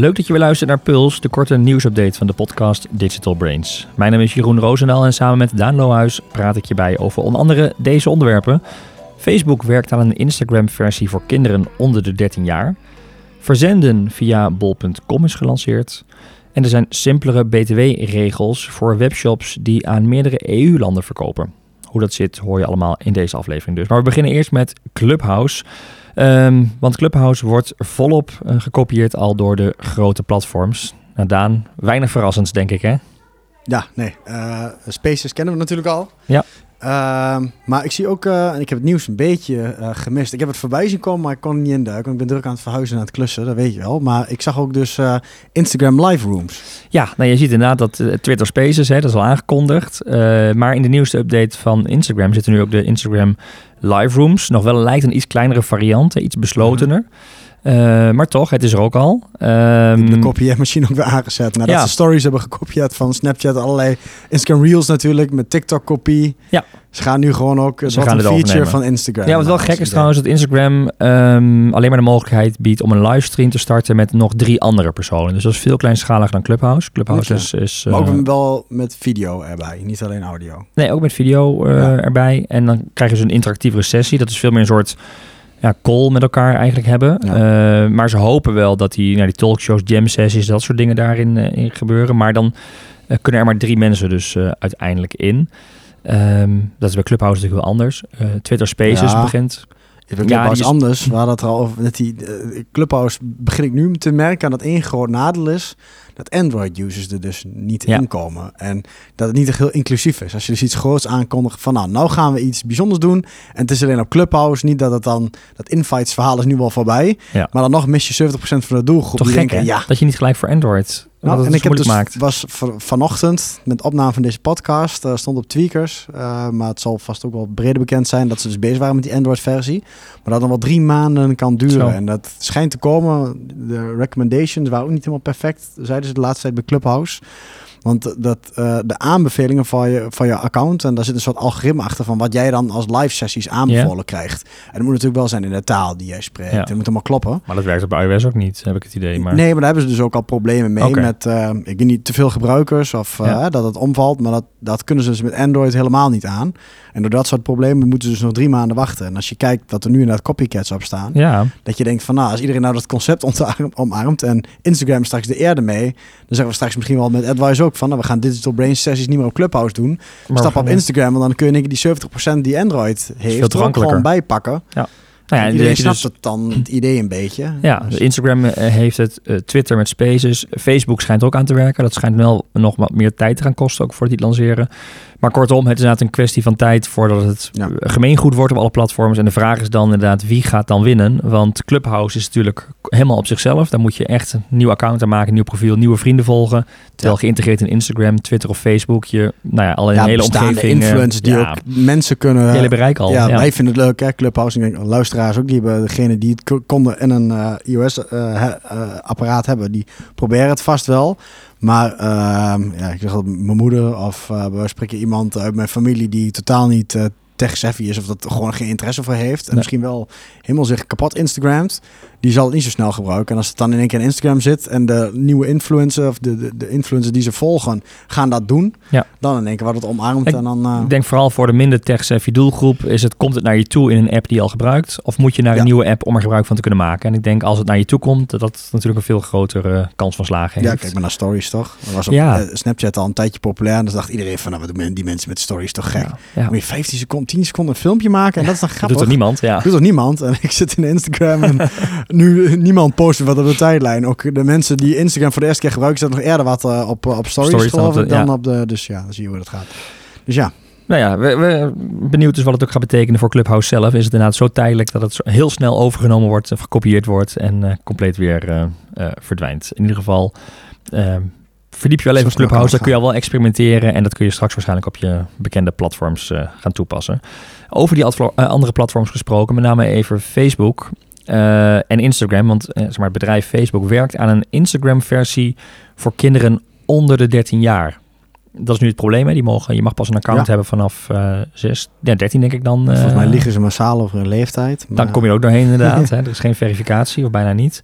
Leuk dat je weer luistert naar Puls, de korte nieuwsupdate van de podcast Digital Brains. Mijn naam is Jeroen Roosendaal en samen met Daan Lohuis praat ik je bij over onder andere deze onderwerpen. Facebook werkt aan een Instagram-versie voor kinderen onder de 13 jaar. Verzenden via bol.com is gelanceerd. En er zijn simpelere BTW-regels voor webshops die aan meerdere EU-landen verkopen. Hoe dat zit hoor je allemaal in deze aflevering dus. Maar we beginnen eerst met Clubhouse. Ehm, want Clubhouse wordt volop uh, gekopieerd al door de grote platforms. Nou, Daan, weinig verrassends denk ik hè? Ja, nee. Uh, Spaces kennen we natuurlijk al. Ja. Uh, maar ik zie ook, uh, en ik heb het nieuws een beetje uh, gemist. Ik heb het voorbij zien komen, maar ik kon er niet induiken. Ik ben druk aan het verhuizen naar het klussen, dat weet je wel. Maar ik zag ook dus Instagram live rooms. Ja, nou je ziet inderdaad dat Twitter Spaces, hè, dat is al aangekondigd. maar in de nieuwste update van Instagram zitten nu ook de Instagram live rooms. Nog wel lijkt een iets kleinere variant, iets beslotener. Uh, maar toch, het is er ook al. Um, de kopieermachine ook weer aangezet. Nadat ja. ze stories hebben gekopieerd van Snapchat, allerlei Instagram Reels natuurlijk, met TikTok-kopie. Ja. Ze gaan nu gewoon ook ze gaan een feature overnemen. van Instagram. Ja, wat wel gek is trouwens dat Instagram um, alleen maar de mogelijkheid biedt om een livestream te starten met nog drie andere personen. Dus dat is veel kleinschaliger dan Clubhouse. Clubhouse is, is maar ook uh, wel met video erbij, niet alleen audio. Nee, ook met video uh, ja. erbij. En dan krijg je dus een interactievere sessie. Dat is veel meer een soort ja, call met elkaar eigenlijk hebben. Ja. Uh, maar ze hopen wel dat die, nou, die talkshows, jam sessies, dat soort dingen daarin uh, in gebeuren. Maar dan uh, kunnen er maar drie mensen dus uiteindelijk in. Um, dat is bij Clubhouse natuurlijk wel anders. Twitter Spaces ja. begint. Ja, Clubhouse is anders. We hadden het er al over. Net die Clubhouse begin ik nu te merken dat één groot nadeel is dat Android-users er dus niet ja. in komen. En dat het niet echt heel inclusief is. Als je dus iets groots aankondigt van nou, nou gaan we iets bijzonders doen. En het is alleen op Clubhouse. Niet dat het dan, dat invites verhaal is nu wel voorbij. Ja. Maar dan nog mis je 70% van de doelgroep. Toch die gek, denken, ja. Dat je niet gelijk voor Android nou, en ik heb dus maakt. was vanochtend met opname van deze podcast uh, stond op Tweakers, uh, maar het zal vast ook wel breder bekend zijn dat ze dus bezig waren met die Android-versie, maar dat dan wel drie maanden kan duren. Zo. En dat schijnt te komen. De recommendations waren ook niet helemaal perfect, zeiden ze de laatste tijd bij Clubhouse. Want dat, uh, de aanbevelingen van je, van je account, en daar zit een soort algoritme achter van wat jij dan als live sessies aanbevolen yeah. krijgt. En dat moet natuurlijk wel zijn in de taal die jij spreekt. Ja. Dat moet allemaal kloppen. Maar dat werkt op iOS ook niet, heb ik het idee. Maar... Nee, maar daar hebben ze dus ook al problemen mee okay. met, uh, ik weet niet, te veel gebruikers of uh, ja. dat het omvalt. Maar dat, dat kunnen ze dus met Android helemaal niet aan. En door dat soort problemen moeten ze dus nog drie maanden wachten. En als je kijkt dat er nu inderdaad copycats op staan, ja. dat je denkt van nou, als iedereen nou dat concept omarmt en Instagram straks de eerde mee, dan zeggen we straks misschien wel met Advice ook van nou, we gaan digital brain sessies niet meer op Clubhouse doen. Maar Stap op Instagram en dan kun je die 70% die Android heeft er ook gewoon bijpakken. Ja. Nou ja, en Iedereen snapt dus, het dan het idee een beetje. Ja, dus. Instagram heeft het, uh, Twitter met Spaces, Facebook schijnt ook aan te werken. Dat schijnt wel nog wat meer tijd te gaan kosten, ook voor het lanceren. Maar kortom, het is inderdaad een kwestie van tijd voordat het ja. gemeengoed wordt op alle platforms. En de vraag is dan inderdaad, wie gaat dan winnen? Want Clubhouse is natuurlijk helemaal op zichzelf. Daar moet je echt een nieuw account aan maken, een nieuw profiel, nieuwe vrienden volgen. Terwijl ja. geïntegreerd in Instagram, Twitter of Facebook, je, nou ja, al ja, een hele omgeving. influencers die ook mensen kunnen... Hele bereik al. Ja, wij vinden het leuk, hè, Clubhouse. Ik denk, luisteraars ook, die hebben degene die het konden in een uh, iOS-apparaat uh, hebben, die proberen het vast wel. Maar uh, ja, ik zeg dat mijn moeder of we spreken iemand uit mijn familie die totaal niet tech-savvy is of dat gewoon geen interesse voor heeft. En nee. misschien wel helemaal zich kapot Instagramt. Die zal het niet zo snel gebruiken. En als het dan in één keer in Instagram zit en de nieuwe influencer of de, de, de influencers die ze volgen gaan dat doen. Ja. Dan in één keer wordt het omarmd. Ik en dan, uh... denk vooral voor de minder tech-savvy doelgroep is het, komt het naar je toe in een app die je al gebruikt? Of moet je naar een nieuwe app om er gebruik van te kunnen maken? En ik denk als het naar je toe komt, dat dat natuurlijk een veel grotere kans van slagen heeft. Ja, kijk maar naar stories toch? Dat was op ja. uh, Snapchat al een tijdje populair. En dan dacht iedereen van, nou, wat die mensen met stories toch gek? Moet je 15 seconden, 10 seconden een filmpje maken en dat is dan grappig. Dat doet er niemand, ja. Dat doet er niemand. En ik zit in Instagram en nu niemand posten wat op de tijdlijn. Ook de mensen die Instagram voor de eerste keer gebruiken, zetten nog eerder wat uh, op, op stories, stories geloof ik, dan, op de... Dus ja, dan zie je hoe dat gaat. Dus ja. Nou ja, we, we benieuwd dus wat het ook gaat betekenen voor Clubhouse zelf. Is het inderdaad zo tijdelijk dat het heel snel overgenomen wordt, of gekopieerd wordt en uh, compleet weer uh, verdwijnt. In ieder geval, verdiep je wel even op Clubhouse, dan kun je al wel experimenteren en dat kun je straks waarschijnlijk op je bekende platforms gaan toepassen. Over die andere platforms gesproken, met name even Facebook. Uh, en Instagram, want uh, zeg maar, het bedrijf Facebook werkt aan een Instagram-versie voor kinderen onder de 13 jaar. Dat is nu het probleem. Hè? Die mogen, je mag pas een account ja. hebben vanaf uh, 6, ja, 13 denk ik dan. Volgens mij liggen ze massaal over hun leeftijd. Maar... Dan kom je ook doorheen inderdaad. hè? Er is geen verificatie of bijna niet.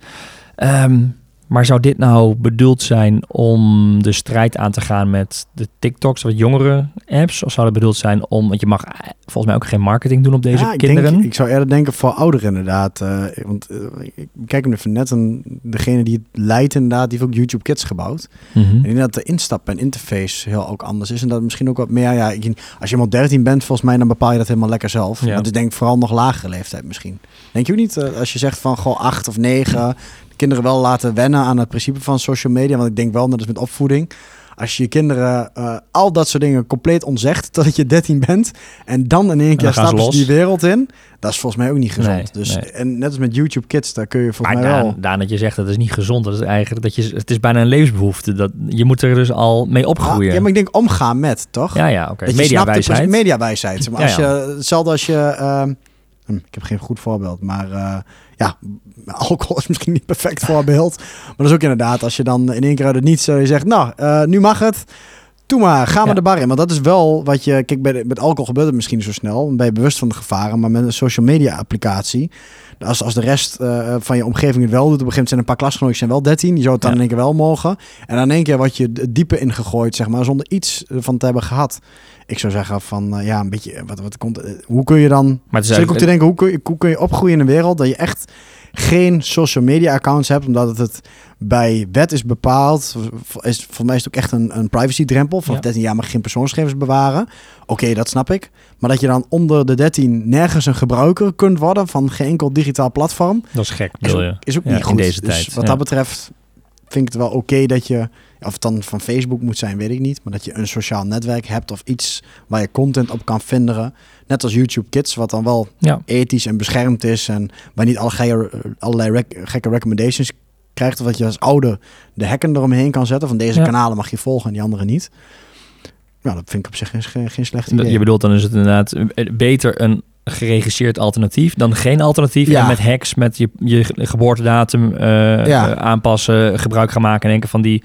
Um, Maar zou dit nou bedoeld zijn om de strijd aan te gaan met de TikToks, wat jongere apps? Of zou het bedoeld zijn om, want je mag eh, volgens mij ook geen marketing doen op deze Ja, ik kinderen? Denk, ik zou eerder denken voor ouderen inderdaad. eh, want eh, ik kijk hem even net en degene die het leidt inderdaad, die heeft ook YouTube Kids gebouwd. Mhm. En ik denk dat de instap en interface heel ook anders is. En dat misschien ook wat meer, ja, ik- als je eenmaal 13 bent, volgens mij, dan bepaal je dat helemaal lekker zelf. Ja. Maar dus denk ik vooral nog lagere leeftijd misschien. Denk je ook niet, als je zegt van, goh, 8 of 9, de kinderen wel laten wennen aan het principe van social media. Want ik denk wel, net als met opvoeding, als je je kinderen eh, al dat soort dingen compleet ontzegt totdat je 13 bent en dan in één keer dan gaan ze stappen ze los. die wereld in, dat is volgens mij ook niet gezond. Nee, dus, nee. En net als met YouTube Kids, daar kun je volgens Maar mij wel... Daan, dat je zegt dat is niet gezond. Dat is eigenlijk dat je, het is bijna een levensbehoefte. Dat, je moet er dus al mee opgroeien. Ah, ja, maar ik denk omgaan met, toch? Ja, ja, oké. De Mediawijsheid. Mediawijsheid. Maar Ja, als je, hetzelfde als je... ehm, hm, ik heb geen goed voorbeeld, maar eh, ja, alcohol is misschien niet perfect voorbeeld. Maar dat is ook inderdaad, als je dan in één keer uit het niets eh, je zegt, nou, eh, nu mag het. Doe maar, ga maar Ja. de bar in. Want dat is wel wat je... Kijk, bij de- met alcohol gebeurt het misschien niet zo snel. Dan ben je bewust van de gevaren. Maar met een social media applicatie... Als, als de rest eh, van je omgeving het wel doet... Op een gegeven moment zijn een paar klasgenootjes zijn wel 13. Die zou het dan Ja. in één keer wel mogen. En dan in één keer wat je diepe ingegooid, zeg maar... Zonder iets van te hebben gehad. Ik zou zeggen van... eh, ja, een beetje... Wat, wat komt, eh, hoe kun je dan... Maar het is Zit ik ook te denken, hoe kun, je, hoe kun je opgroeien in een wereld dat je echt geen social media accounts hebt, omdat het, bij wet is bepaald. Is, volgens mij is het ook echt een, een privacy drempel. Ja. 13 jaar mag geen persoonsgegevens bewaren. Oké, dat snap ik. Maar dat je dan onder de 13 nergens een gebruiker kunt worden van geen enkel digitaal platform, Dat is gek, is je. is ook Ja, niet in goed. deze dus tijd, wat ja. dat betreft vind ik het wel oké dat je, of het dan van Facebook moet zijn, weet ik niet, maar dat je een sociaal netwerk hebt of iets waar je content op kan vinden. Net als YouTube Kids, wat dan wel Ja. ethisch en beschermd is en waar niet allerlei rec- gekke recommendations krijgt, of dat je als ouder de hekken eromheen kan zetten van deze Ja. kanalen mag je volgen en die andere niet. Nou, dat vind ik op zich geen, geen, slecht idee. Je bedoelt dan is het inderdaad eh, beter een geregisseerd alternatief dan geen alternatief. Ja. En met hacks, met je, je geboortedatum eh, Ja. eh, aanpassen, gebruik gaan maken één keer van die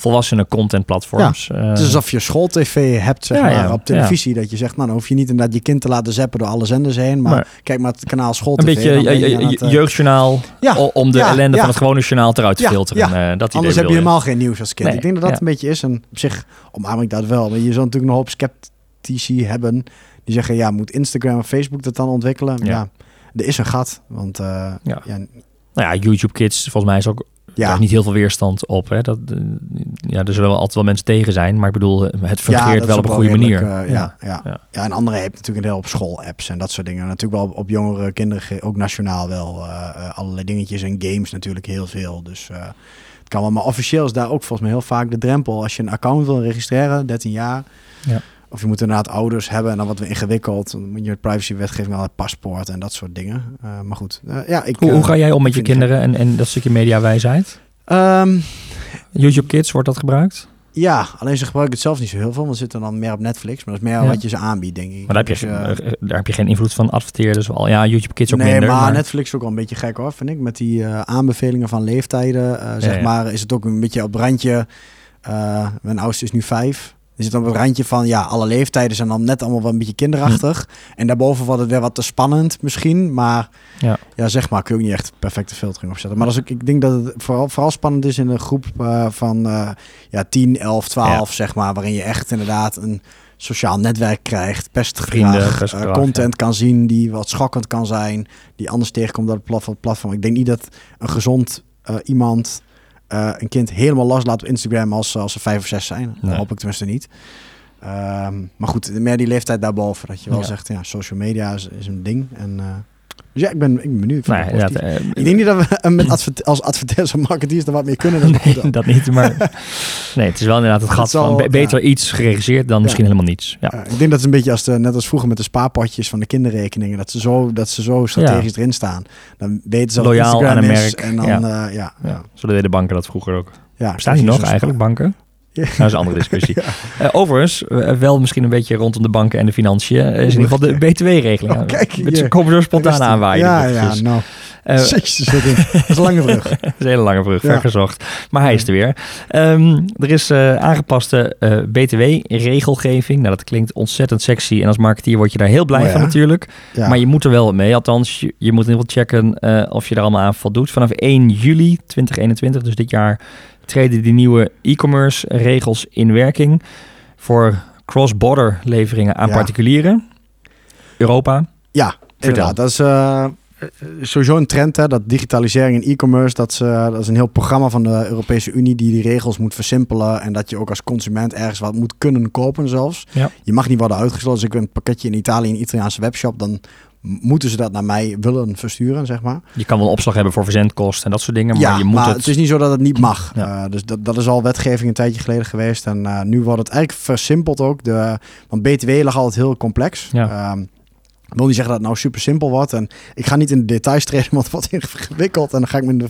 volwassene content platforms. Eh, Het is alsof je schooltv hebt zeg Ja, maar, ja, op televisie. Dat je zegt, nou dan hoef je niet inderdaad je kind te laten zappen door alle zenders heen. Maar, Maar- kijk maar het kanaal school een beetje eh, jeugdjournaal ja, om de ja, ellende ja. van het gewone journaal eruit te Ja, filteren. ja. Eh, dat idee Anders heb je helemaal geen nieuws als kind. Nee, ik denk dat dat ja. een beetje is. En op zich omarm ik dat wel. Maar je zult natuurlijk nog een hoop sceptici hebben. Die zeggen, ja, moet Instagram en Facebook dat dan ontwikkelen? Ja. Ja, er is een gat. Want eh, Ja. ja, ja, Nou ja, YouTube Kids, volgens mij is ook daar is niet heel veel weerstand op. Hè? Dat, eh, ja, er zullen wel altijd wel mensen tegen zijn, maar ik bedoel, het fungeert wel op een goede redelijk, manier. eh, ja, ja. Ja. Ja. en andere heeft natuurlijk een heel op school-apps en dat soort dingen. Natuurlijk wel op, op jongere kinderen, ook nationaal wel. eh, allerlei dingetjes en games natuurlijk heel veel. Dus het kan wel. Maar officieel is daar ook volgens mij heel vaak de drempel. Als je een account wil registreren, 13 jaar. Ja. Of je moet inderdaad ouders hebben en dan wat we ingewikkeld. Dan moet je met privacywetgeving al het paspoort en dat soort dingen. Eh, maar goed, eh, ja, ik. Hoe, hoe eh, ga jij om met je kinderen en, en dat stukje mediawijsheid? ehm, YouTube Kids, wordt dat gebruikt? ja, alleen ze gebruiken het zelf niet zo heel veel, want ze zitten dan meer op Netflix. Maar dat is meer Ja. wat je ze aanbiedt, denk ik. Maar daar heb, je, Dus, daar heb je geen invloed van adverteerders. Al. Ja, YouTube Kids ook nee, minder. maar, maar- Netflix is ook wel een beetje gek hoor, vind ik. Met die aanbevelingen van leeftijden, zeg ja. maar, is het ook een beetje op het randje. eh, mijn oudste is nu vijf. Je zit op het randje van, ja, alle leeftijden zijn dan net allemaal wel een beetje kinderachtig. En daarboven wordt het weer wat te spannend misschien. Maar Ja. ja, zeg maar, kun je ook niet echt perfecte filtering opzetten. Maar is ook, ik denk dat het vooral, vooral spannend is in een groep eh, van eh, ja, 10, 11, 12, zeg maar. Waarin je echt inderdaad een sociaal netwerk krijgt. Vrienden, Pestgedrag, pestgedrag, eh, content kan zien die wat schokkend kan zijn. Die anders tegenkomt op het platform. platform. Ik denk niet dat een gezond iemand eh, een kind helemaal los laat op Instagram als, als ze vijf of zes zijn. Dat Nee. hoop ik tenminste niet. Ehm, maar goed, meer die leeftijd daarboven. Dat je wel Ja. zegt, ja, social media is, is een ding. En, eh, dus ja, ik ben, ik ben benieuwd. Ik eh, ik denk niet dat we eh, met advert als adverteerders en marketeers er wat meer kunnen. Dan nee, dat niet. Maar nee, het is wel inderdaad het Het gat zal- van ja. beter iets geregisseerd dan misschien helemaal niets. Ja. Ik denk dat het een beetje als de, net als vroeger met de spaarpotjes van de kinderrekeningen. Dat ze zo, dat ze zo strategisch erin staan. Dan weten ze Loyaal aan een merk. En dan, Ja. ja. ja. Zo deden de banken dat vroeger ook. ja Bestaan die nog eigenlijk, banken? Ja. Dat is een andere discussie. Eh, overigens, eh, wel misschien een beetje rondom de banken en de financiën, eh, is in ieder geval de BTW-regeling. Oh, kijk, hier. komen zo spontaan aanwaaien. Ja, ja, nou. Eh, Jezus, dat is een lange brug. dat is een hele lange brug, vergezocht. Maar hij is er weer. Ehm, er is eh, aangepaste eh, BTW-regelgeving. Nou, dat klinkt ontzettend sexy. En als marketeer word je daar heel blij Oh van natuurlijk. Maar je moet er wel mee. Althans, je, je moet in ieder geval checken of je er allemaal aan voldoet. Vanaf 1 juli 2021, dus dit jaar, treden die nieuwe e-commerce regels in werking voor cross-border leveringen aan Ja. particulieren. Europa. Ja, inderdaad. Dat is sowieso een trend, hè, dat digitalisering en e-commerce, dat, is, eh, dat is een heel programma van de Europese Unie die die regels moet versimpelen en dat je ook als consument ergens wat moet kunnen kopen zelfs. Ja. Je mag niet worden uitgesloten. Als ik een pakketje in Italië in een Italiaanse webshop, dan moeten ze dat naar mij willen versturen, zeg maar. Je kan wel opslag hebben voor verzendkosten en dat soort dingen. Maar je moet maar het... het... is niet zo dat het niet mag. Ja. Eh, dus dat, dat is al wetgeving een tijdje geleden geweest. En eh, nu wordt het eigenlijk versimpeld ook. De, want BTW lag altijd heel complex. Ja. Ehm, ik wil niet zeggen dat het nou super simpel wordt. En ik ga niet in de details treden, want het wordt ingewikkeld. En dan ga ik me in de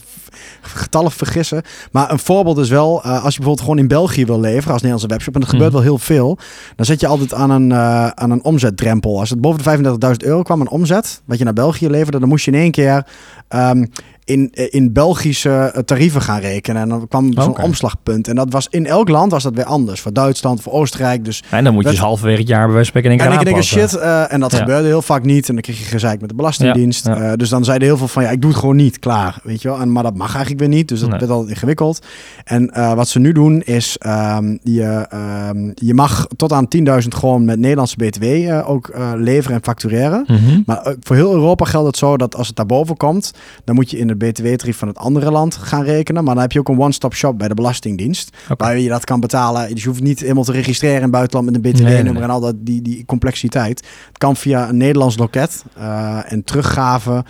getallen vergissen. Maar een voorbeeld is wel, eh, als je bijvoorbeeld gewoon in België wil leveren als Nederlandse webshop. En dat gebeurt Mhm. wel heel veel. Dan zet je altijd aan een, eh, aan een omzetdrempel. Als het boven de 35.000 euro kwam, een omzet, wat je naar België leverde, dan moest je in één keer ehm, in, in Belgische eh, tarieven gaan rekenen. En dan kwam zo'n omslagpunt. En dat was in elk land was dat weer anders. Voor Duitsland, voor Oostenrijk. Dus En dan moet je dus halverwege het jaar bij wijze van spreken en ik denk aanpassen. shit, eh, en dat Ja. gebeurde heel vaak niet. En dan kreeg je gezeik met de Belastingdienst. Ja, ja. Eh, dus dan zeiden heel veel van, ja, ik doe het gewoon niet, klaar. Weet je wel? En, maar dat mag eigenlijk weer niet, dus dat Nee. werd altijd ingewikkeld. En wat ze nu doen is, ehm, je, ehm, je mag tot aan 10.000 gewoon met Nederlandse BTW ook leveren en factureren. Mhm. Maar voor heel Europa geldt het zo dat als het daarboven komt, dan moet je in de BTW-tarief van het andere land gaan rekenen. Maar dan heb je ook een one-stop shop bij de Belastingdienst. Waar je dat kan betalen. Dus je hoeft niet helemaal te registreren in het buitenland met een BTW-nummer nee, nee. en al dat, die, die complexiteit. Het kan via een Nederlands loket eh, en teruggave.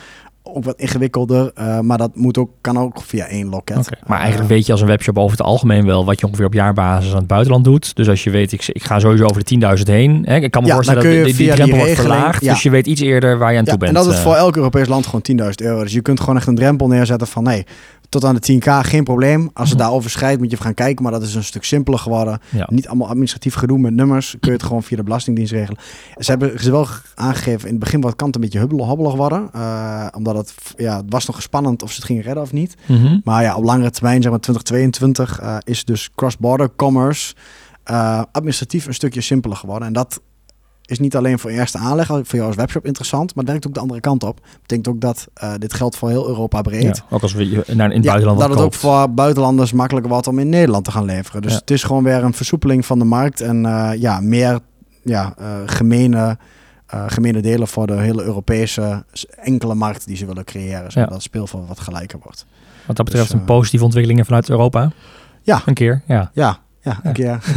Ook wat ingewikkelder, eh, maar dat moet ook, kan ook via één loket. Oké, Maar eigenlijk weet je als een webshop over het algemeen wel wat je ongeveer op jaarbasis aan het buitenland doet. Dus als je weet, ik, ik ga sowieso over de 10.000 heen. Hè, ik kan me Ja, voorstellen dat je die, die drempel wordt verlaagd. ja. Dus je weet iets eerder waar je aan ja, toe bent. en dat is eh. voor elk Europees land gewoon 10.000 euro. Dus je kunt gewoon echt een drempel neerzetten van nee, tot aan de 10k geen probleem. Als het Mhm. daar overschrijdt moet je even gaan kijken, maar dat is een stuk simpeler geworden. ja. Niet allemaal administratief gedoe met nummers. Kun je het gewoon via de Belastingdienst regelen. Ze hebben ze wel aangegeven, in het begin wat kan het een beetje hubbelig hobbelig worden. eh, omdat het, ja, het was nog spannend of ze het gingen redden of niet. Mhm. Maar ja, op langere termijn, zeg maar 2022, eh, is dus cross-border commerce eh, administratief een stukje simpeler geworden. En dat is niet alleen voor eerste aanleg, voor jou als webshop interessant, maar werkt ook de andere kant op. Betekent ook dat eh, dit geldt voor heel Europa breed. Ja, ook als we naar in het Ja, buitenland dat het ook voor buitenlanders makkelijker wordt om in Nederland te gaan leveren. Dus Ja. het is gewoon weer een versoepeling van de markt en eh, ja, meer ja, eh, gemene, gemene delen voor de hele Europese enkele markt die ze willen creëren. Zodat het speelveld wat gelijker wordt. Wat dat betreft Dus, een eh, positieve ontwikkelingen vanuit Europa. Ja. Een keer, ja. Ja, ja, een keer.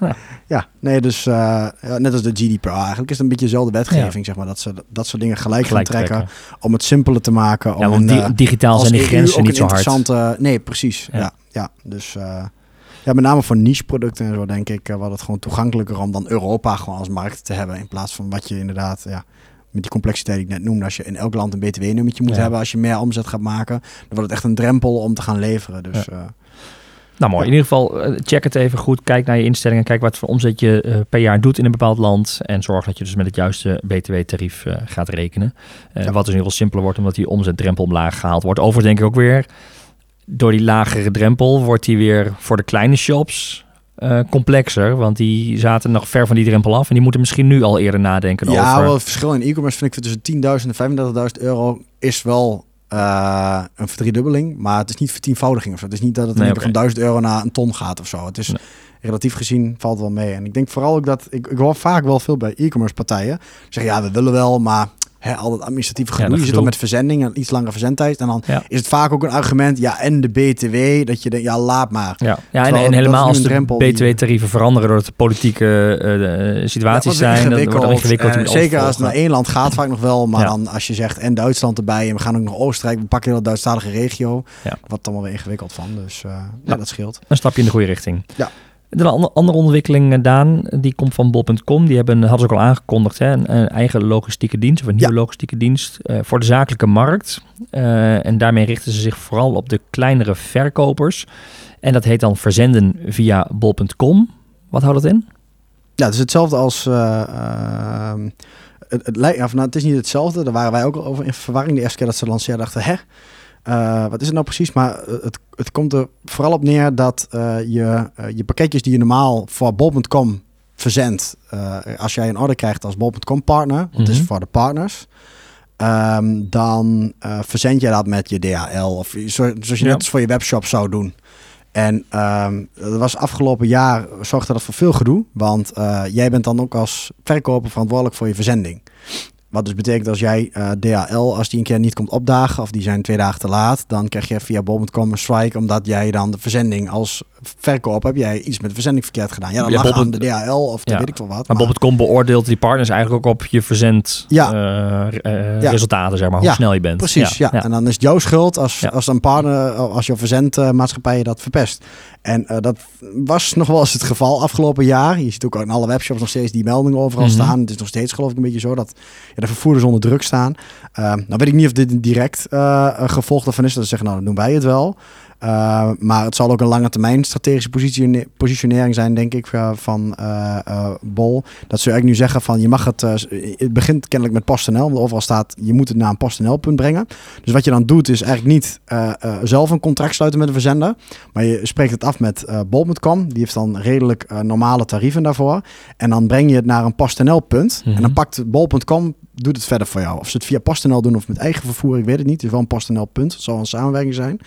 Ja. ja, nee, dus eh, net als de GDPR eigenlijk is het een beetje dezelfde wetgeving, zeg maar. Dat ze dat soort dingen gelijk, Gelijk gaan trekken trekken. om het simpeler te maken. Om Ja, want een, di- eh, digitaal zijn die EU grenzen niet zo hard. Nee, precies. Ja. Ja, ja, dus eh, ja, met name voor niche producten en zo denk ik, wordt het gewoon toegankelijker om dan Europa gewoon als markt te hebben in plaats van wat je inderdaad, ja, met die complexiteit die ik net noemde, als je in elk land een btw-nummertje moet Ja. hebben als je meer omzet gaat maken, dan wordt het echt een drempel om te gaan leveren. Dus Nou mooi, Ja. in ieder geval eh, check het even goed. Kijk naar je instellingen. Kijk wat voor omzet je eh, per jaar doet in een bepaald land. En zorg dat je dus met het juiste btw-tarief eh, gaat rekenen. Ja. Wat dus in ieder geval simpeler wordt omdat die omzetdrempel omlaag gehaald wordt. Overigens denk ik ook weer, door die lagere drempel wordt die weer voor de kleine shops complexer. Want die zaten nog ver van die drempel af. En die moeten misschien nu al eerder nadenken ja, over... wel het verschil in e-commerce vind ik tussen 10.000 en 35.000 euro is wel eh, een verdriedubbeling, maar het is niet vertienvoudiging of zo. Het is niet dat het Nee, van 1000 euro naar een ton gaat of zo. Het is Nee. relatief gezien valt wel mee. En ik denk vooral ook dat ik, ik hoor vaak wel veel bij e-commerce partijen zeggen ja, we willen wel, maar hè, al dat administratieve gedoe. dat je zit al met verzending en iets langere verzendtijd en dan Ja. is het vaak ook een argument ja en de btw dat je denkt ja laat maar. Ja, ja en, helemaal als de btw-tarieven veranderen doordat de politieke eh, eh, situaties Ja, zijn. Dan wordt het ingewikkeld. En het zeker als het naar één land gaat vaak nog wel. Maar dan als je zegt en Duitsland erbij en we gaan ook nog Oostenrijk. We pakken heel de Duitsstalige regio. Ja. Wat dan wel weer ingewikkeld van. Dus eh, ja. Ja. dat scheelt. Een stapje in de goede richting. Ja. De ander- andere ontwikkeling, eh, Daan, die komt van bol.com. Die hebben, hadden ze ook al aangekondigd, hè, een, een eigen logistieke dienst, of een nieuwe Ja. logistieke dienst eh, voor de zakelijke markt. Eh, en daarmee richten ze zich vooral op de kleinere verkopers. En dat heet dan verzenden via bol.com. Wat houdt dat in? Ja, het is hetzelfde als... eh, ehm, het, het, lijkt, of, nou, het is niet hetzelfde. Daar waren wij ook al over in verwarring. De eerste keer dat ze lanceerden dachten... Hè? Eh, wat is het nou precies? Maar eh, het, het komt er vooral op neer dat eh, je, je pakketjes die je normaal voor bol.com verzendt... als jij een order krijgt als bol.com partner... want het is Mhm. voor de partners... ehm, dan verzend je dat met je DHL... of zo, zoals je Ja. net als voor je webshop zou doen... En ehm, dat was afgelopen jaar zorgde dat voor veel gedoe. Want jij bent dan ook als verkoper verantwoordelijk voor je verzending. Wat dus betekent als jij eh, DHL, als die een keer niet komt opdagen of die zijn twee dagen te laat, dan krijg je via bol.com een strike omdat jij dan de verzending als verkoper heb jij iets met de verzending verkeerd gedaan. Ja, dan Ja, lag aan de DHL of dan Ja. weet ik veel wat. Maar bol.com beoordeelt die partners eigenlijk ook op je verzend Ja. eh, eh, Ja. resultaten, zeg maar, hoe snel je bent. Precies, ja. En dan is het jouw schuld als, als een partner, als je verzendmaatschappij je dat verpest. En eh, dat was nog wel eens het geval afgelopen jaar. Je ziet ook in alle webshops nog steeds die meldingen overal Mhm. staan. Het is nog steeds geloof ik een beetje zo dat ja, de vervoerders onder druk staan. Uh, nou weet ik niet of dit een direct uh, een gevolg daarvan is. Dat ze zeggen, nou dan doen wij het wel. Uh, maar het zal ook een lange termijn strategische positione positionering zijn, denk ik, uh, van uh, Bol. Dat ze eigenlijk nu zeggen van je mag het. het begint kennelijk met PostNL, want overal staat je moet het naar een PostNL-punt brengen. Dus wat je dan doet is eigenlijk niet zelf een contract sluiten met de verzender, maar je spreekt het af met Bol.com. Die heeft dan redelijk normale tarieven daarvoor. En dan breng je het naar een PostNL-punt. En dan pakt Bol.com doet het verder voor jou. Of ze het via PostNL doen of met eigen vervoer, ik weet het niet. Het is wel een PostNL-punt. Het zal een samenwerking zijn.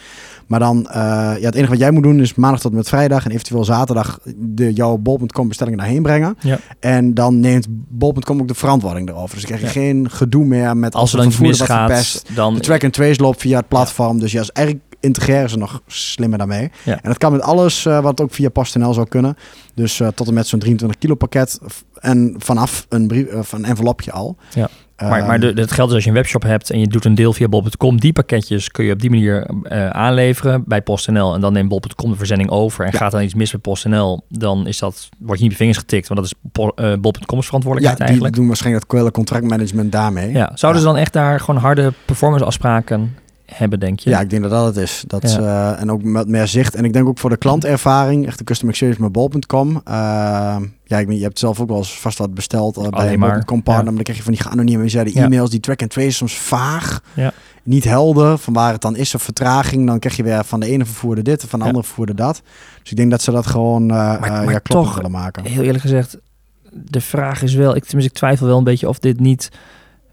Maar dan, uh, ja, het enige wat jij moet doen is maandag tot met vrijdag en eventueel zaterdag de jouw bol.com bestellingen daarheen brengen. Ja. En dan neemt bol.com ook de verantwoording erover. Dus dan krijg je ja. geen gedoe meer met als er dan iets misgaat. Dan... De track and trace loopt via het platform. Ja. Dus ja, is eigenlijk integreren ze nog slimmer daarmee. Ja. En dat kan met alles uh, wat ook via PostNL zou kunnen. Dus uh, tot en met zo'n 23 kilo pakket en vanaf een, brief, uh, een envelopje al. Ja. Maar, maar de, het geldt dus als je een webshop hebt en je doet een deel via bol.com. Die pakketjes kun je op die manier uh, aanleveren bij PostNL. En dan neemt bol.com de verzending over. En ja. gaat dan iets mis met PostNL, dan is dat, word je niet op je vingers getikt. Want dat is uh, bol.com's verantwoordelijkheid ja, eigenlijk. die doen waarschijnlijk dat hele contractmanagement daarmee. Ja. Zouden ja. ze dan echt daar gewoon harde performance afspraken hebben, denk je? Ja, ik denk dat dat het is. Dat, ja. uh, en ook met meer zicht. En ik denk ook voor de klantervaring, echt de customer experience met bol.com. Uh, ja, ik je hebt zelf ook wel eens vast wat besteld uh, bij een bol.com partner. Ja. Maar dan krijg je van die geanonimiseerde ja. e-mails, die track and trace soms vaag. Ja. Niet helder van waar het dan is of vertraging. Dan krijg je weer van de ene vervoerder dit, van de andere vervoerder dat. Dus ik denk dat ze dat gewoon maar, maar ja, toch, willen maken. Heel eerlijk gezegd, de vraag is wel, ik, tenminste, ik twijfel wel een beetje of dit niet...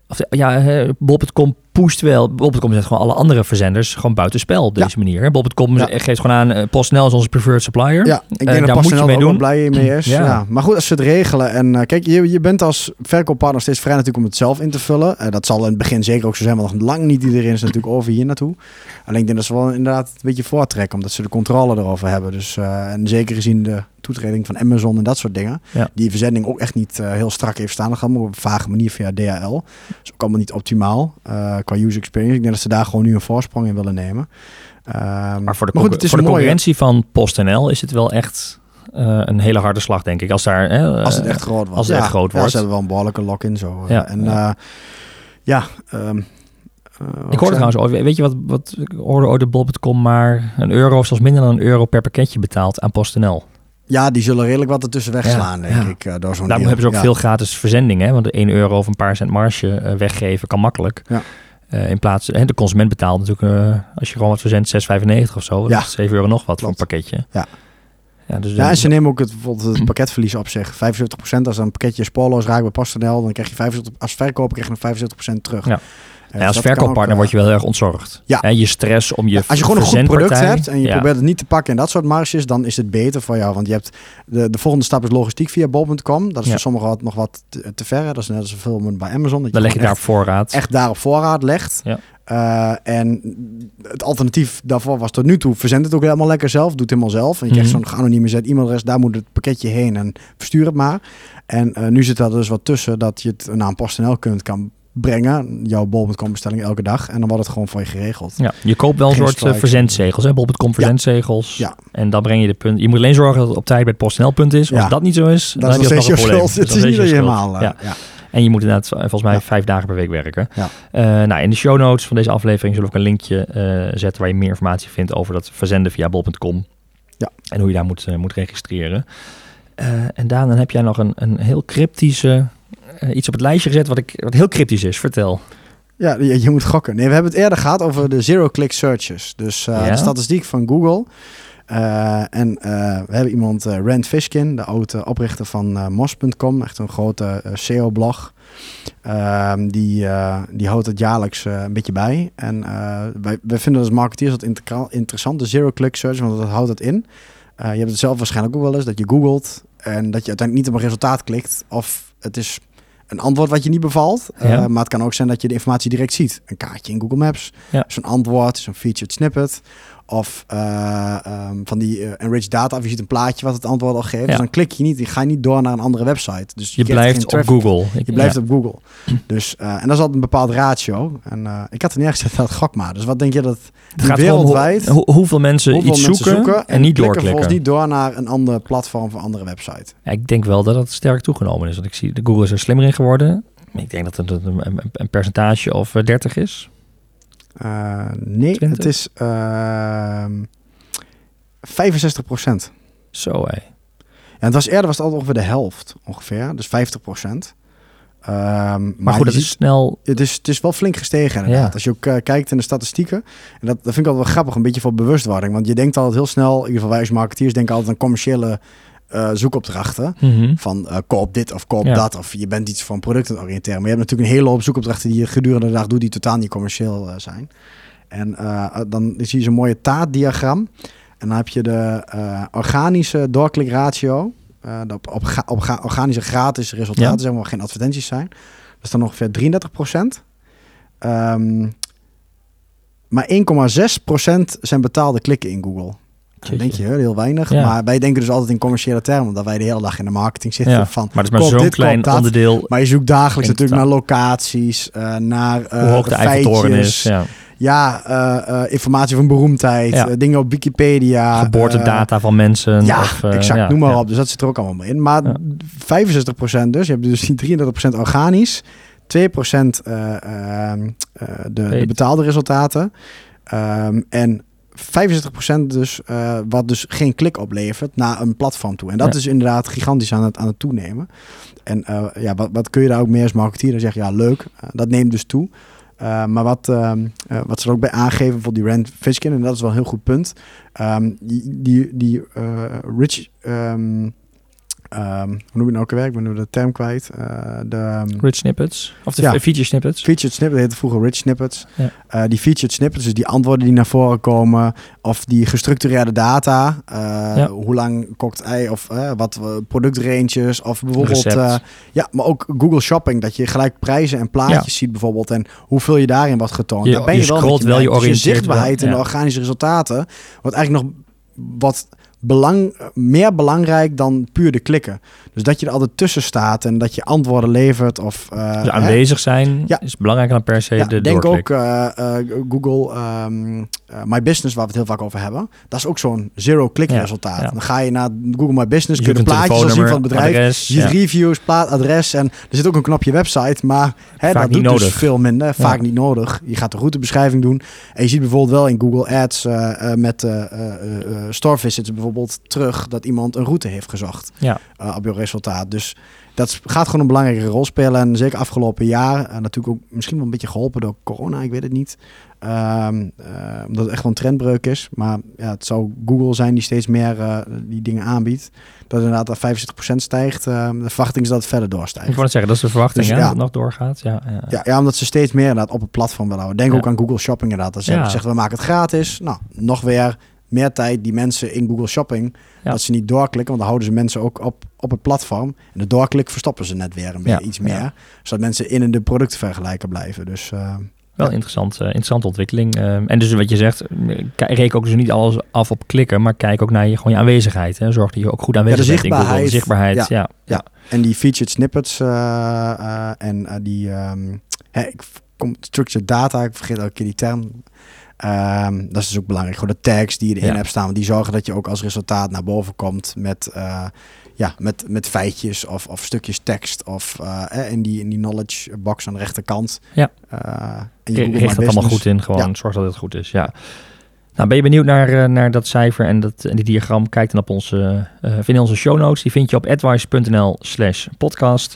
Of, ja, bol.com pusht wel. Bol.com zet gewoon alle andere verzenders gewoon buitenspel op deze ja. manier. Bol.com ja. geeft gewoon aan, uh, PostNL is onze preferred supplier. Ja, ik denk uh, dat PostNL moet je mee doen. blij mee is. Ja. ja. Maar goed, als ze het regelen en uh, kijk, je, je bent als verkooppartner steeds vrij natuurlijk om het zelf in te vullen. Dat zal in het begin zeker ook zo zijn, want nog lang niet iedereen is natuurlijk over hier naartoe. Alleen ik denk dat ze wel inderdaad een beetje voortrekken, omdat ze de controle erover hebben. Dus en zeker gezien de toetreding van Amazon en dat soort dingen. Ja. Die verzending ook echt niet uh, heel strak heeft staan. Dat gaat maar op een vage manier via DHL. Dat is ook allemaal niet optimaal uh, qua user experience. Ik denk dat ze daar gewoon nu een voorsprong in willen nemen. Uh, maar voor de, maar goed, het is voor de concurrentie van PostNL is het wel echt uh, een hele harde slag, denk ik. Als, daar, uh, als het echt groot wordt. Als het ja, echt groot ja, wordt. ze hebben wel een behoorlijke lock-in zo. Ja, en ja, ja um, ik hoorde trouwens ooit, weet je wat, wat ik hoorde ooit de bol.com maar een euro, zelfs minder dan een euro per pakketje betaalt aan PostNL. Ja, die zullen redelijk wat ertussen wegslaan, ja, denk ja. ik. Uh, door zo'n Daarom hebben ze ook veel gratis verzending, hè? Want de 1 euro of een paar cent marge uh, weggeven kan makkelijk. Ja. Uh, in plaats, de consument betaalt natuurlijk, als je gewoon wat verzendt, 6,95 of zo. Ja. 7 euro nog wat voor een pakketje. Ja. Ja, dus ja, en ze nemen ook het, bijvoorbeeld het pakketverlies op zich. 75% als een pakketje spoorloos raakt bij PostNL, dan krijg je 75, als verkoper krijg je nog 75% terug. Ja. Ja, als verkooppartner word je wel heel erg ontzorgd. Ja. He, je stress om je ja, Als je gewoon een goed product hebt en je probeert het niet te pakken en dat soort marges, dan is het beter voor jou. Want je hebt de, de volgende stap is logistiek via bol.com. Dat is voor sommigen wat, nog wat te, te ver. Dat is net als een film bij Amazon. Dat dan leg je daar op voorraad. Echt daar op voorraad legt. Ja. Uh, en het alternatief daarvoor was tot nu toe, verzend het ook helemaal lekker zelf, doe het helemaal zelf. En je krijgt mm -hmm. zo'n geanonimiseerd e-mailadres, daar moet het pakketje heen en verstuur het maar. En uh, nu zit er dus wat tussen dat je het naar een PostNL kunt kan brengen, jouw bol.com bestelling elke dag en dan wordt het gewoon voor je geregeld. Ja, je koopt wel een soort strike. verzendzegels, hè? bol.com verzendzegels. Ja. En dan breng je de punt. Je moet alleen zorgen dat het op tijd bij het PostNL punt is. Als Ja. dat niet zo is, dan is heb je nog een probleem. Het is niet helemaal... uh, Ja. En je moet inderdaad eh, volgens mij Ja. vijf dagen per week werken. Ja. Eh, nou, in de show notes van deze aflevering zullen we ook een linkje eh, zetten waar je meer informatie vindt over dat verzenden via bol.com. Ja. En hoe je daar moet, eh, moet registreren. Eh, en Daan, dan heb jij nog een, een heel cryptische, eh, iets op het lijstje gezet wat, ik, wat heel cryptisch is. Vertel. Ja, je, je moet gokken. Nee, we hebben het eerder gehad over de zero-click searches. Dus eh, Ja. de statistiek van Google. Eh, en eh, we hebben iemand, eh, Rand Fishkin, de oude oprichter van eh, Mos.com, echt een grote eh, SEO-blog. Ehm, die, eh, die houdt het jaarlijks eh, een beetje bij. En eh, wij, wij vinden als marketeers dat inter- interessant, de zero-click search, want dat houdt het in. Eh, je hebt het zelf waarschijnlijk ook wel eens, dat je googelt en dat je uiteindelijk niet op een resultaat klikt. Of het is een antwoord wat je niet bevalt. Eh, maar het kan ook zijn dat je de informatie direct ziet. Een kaartje in Google Maps, Ja. zo'n antwoord, zo'n featured snippet. Of eh, ehm, van die eh, enriched data, of je ziet een plaatje wat het antwoord al geeft. Ja. Dus dan klik je niet, je ga je niet door naar een andere website. Dus Je blijft op. Google. Je blijft op Google. Dus, eh, en dat is altijd een bepaald ratio. En ik had er neergezet dat gok maar. Dus wat denk je dat Het gaat wereldwijd... hoe- hoe- hoeveel mensen hoeveel iets mensen zoeken, en, niet klikken doorklikken. volgens niet door naar een ander platform of een andere website. Ja, ik denk wel dat het sterk toegenomen is. Want ik zie, de Google is er slimmer in geworden. Ik denk dat het een, een, een percentage of eh, 30 is. Eh, nee, 20? het is ehm 65 procent. Zo hé. En het was eerder was het altijd ongeveer de helft, ongeveer. Dus 50 procent. Ehm, Maar, goed, dat is snel... het, is, het is wel flink gestegen inderdaad. Ja. Als je ook eh, kijkt in de statistieken. En dat, dat vind ik altijd wel grappig, een beetje voor bewustwording. Want je denkt altijd heel snel, in ieder geval wij als marketeers denken altijd aan commerciële eh, zoekopdrachten. Mhm. Van eh, koop dit of koop Ja. dat. Of je bent iets van producten te oriënteren. Maar je hebt natuurlijk een hele hoop zoekopdrachten die je gedurende de dag doet. Die totaal niet commercieel eh, zijn. En dan zie je zo'n mooie taartdiagram. En dan heb je de organische doorklikratio. de op, op, ga- op ga- organische gratis resultaten, Ja. zeg maar, geen advertenties zijn. Dat is dan ongeveer 33 procent. maar 1,6 procent zijn betaalde klikken in Google. Denk je, heel weinig. Ja. Maar wij denken dus altijd in commerciële termen. Omdat wij de hele dag in de marketing zitten. Ja. Van, Maar het is maar zo'n klein dat. onderdeel Maar je zoekt dagelijks natuurlijk naar locaties, eh, naar eh hoe hoog de is. Ja. Ja, eh, informatie van beroemdheid, dingen op Wikipedia. Geboortedata van mensen. ja, of, exact. noem maar op. Dus dat zit er ook allemaal in. Maar Ja. 65% dus. Je hebt dus die 33% organisch. 2% eh, ehm, eh, de, de betaalde resultaten. Ehm, en 65% dus eh, wat dus geen klik oplevert naar een platform toe. En dat Ja. is inderdaad gigantisch aan het, aan het toenemen. En eh, ja, wat, wat kun je daar ook meer als marketeer dan zeggen? Ja, leuk. Eh, dat neemt dus toe. Maar wat, wat ze er ook bij aangeven, voor die Rand Fishkin, en dat is wel een heel goed punt. Ehm, die die, die rich, ehm, ehm, hoe noem je het nou ook alweer? Ik ben nu de term kwijt. Eh, de ehm, Rich snippets. Of de Ja. feature snippets. featured snippets, heette vroeger rich snippets. Ja. Eh, die featured snippets, dus die antwoorden die naar voren komen, of die gestructureerde data, eh, Ja. hoe lang kookt ei, of wat productranges, of bijvoorbeeld, ja, maar ook Google Shopping, dat je gelijk prijzen en plaatjes ziet bijvoorbeeld, en hoeveel je daarin wat getoond. Je- Daar ben je je, wel met wel, je. Dus zichtbaarheid en de organische resultaten, wordt eigenlijk nog wat belang, meer belangrijk dan puur de klikken. Dus dat je er altijd tussen staat en dat je antwoorden levert of eh, Dus hè, aanwezig zijn Ja. is belangrijker dan per se ja, de denk doorklik. ook eh, eh, Google ehm, eh, My Business, waar we het heel vaak over hebben. Dat is ook zo'n zero-click Ja, resultaat. Dan ga je naar Google My Business, Je kun je plaatjes al zien van het bedrijf. Je ziet adres, ja. reviews, plaat, adres en er zit ook een knopje website, maar hè, dat doet dus nodig. veel minder. Vaak niet nodig. Je gaat de routebeschrijving doen en je ziet bijvoorbeeld wel in Google Ads met store visits bijvoorbeeld terug dat iemand een route heeft gezocht Ja. eh, op je resultaat. Dus dat gaat gewoon een belangrijke rol spelen. En zeker afgelopen jaar, en natuurlijk ook misschien wel een beetje geholpen door corona, ik weet het niet. Ehm, eh, omdat het echt wel een trendbreuk is. Maar ja, het zou Google zijn die steeds meer die dingen aanbiedt. Dat inderdaad dat 65% stijgt. Eh, de verwachting is dat het verder Ik doorstijgt. wou net zeggen, dat is de verwachting Dus ja. dat het nog doorgaat. Ja, ja. Ja, ja, omdat ze steeds meer inderdaad op het platform willen houden. Denk ook aan Google Shopping inderdaad. Dat ze gezegd, we maken het gratis. Nou, nog weer meer tijd die mensen in Google Shopping... Ja. dat ze niet doorklikken, want dan houden ze mensen ook op, op het platform. En de doorklik verstoppen ze net weer een beetje Ja. iets meer. Ja. Zodat mensen in de productvergelijker blijven. Dus eh, Wel Ja. interessant, eh, interessante ontwikkeling. Ehm, en dus wat je zegt, eh, reken ook dus niet alles af op klikken, maar kijk ook naar je, gewoon je aanwezigheid. Hè. Zorg dat je ook goed aanwezig bent in Google. De zichtbaarheid. ja. Ja. En die featured snippets eh, eh, en eh, die ik kom structured data, ik vergeet elke keer die term. Ehm, dat is dus ook belangrijk. Gewoon de tags die je erin Ja. hebt staan, die zorgen dat je ook als resultaat naar boven komt met, eh, ja, met, met feitjes of, of stukjes tekst of eh, eh, in, die, in die knowledge box aan de rechterkant. Ja. En je Richt dat allemaal goed in, gewoon Ja. zorg dat het goed is. Ja. Nou, ben je benieuwd naar, naar dat cijfer en, dat, en die diagram? Kijk dan op onze, vind onze show notes. Die vind je op advice.nl slash podcast.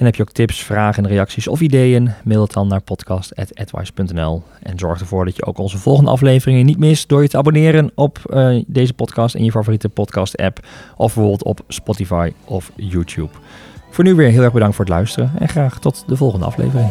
En heb je ook tips, vragen, reacties of ideeën? Mail het dan naar podcast.advice.nl. En zorg ervoor dat je ook onze volgende afleveringen niet mist door je te abonneren op uh, deze podcast in je favoriete podcast app. Of bijvoorbeeld op Spotify of YouTube. Voor nu weer heel erg bedankt voor het luisteren en graag tot de volgende aflevering.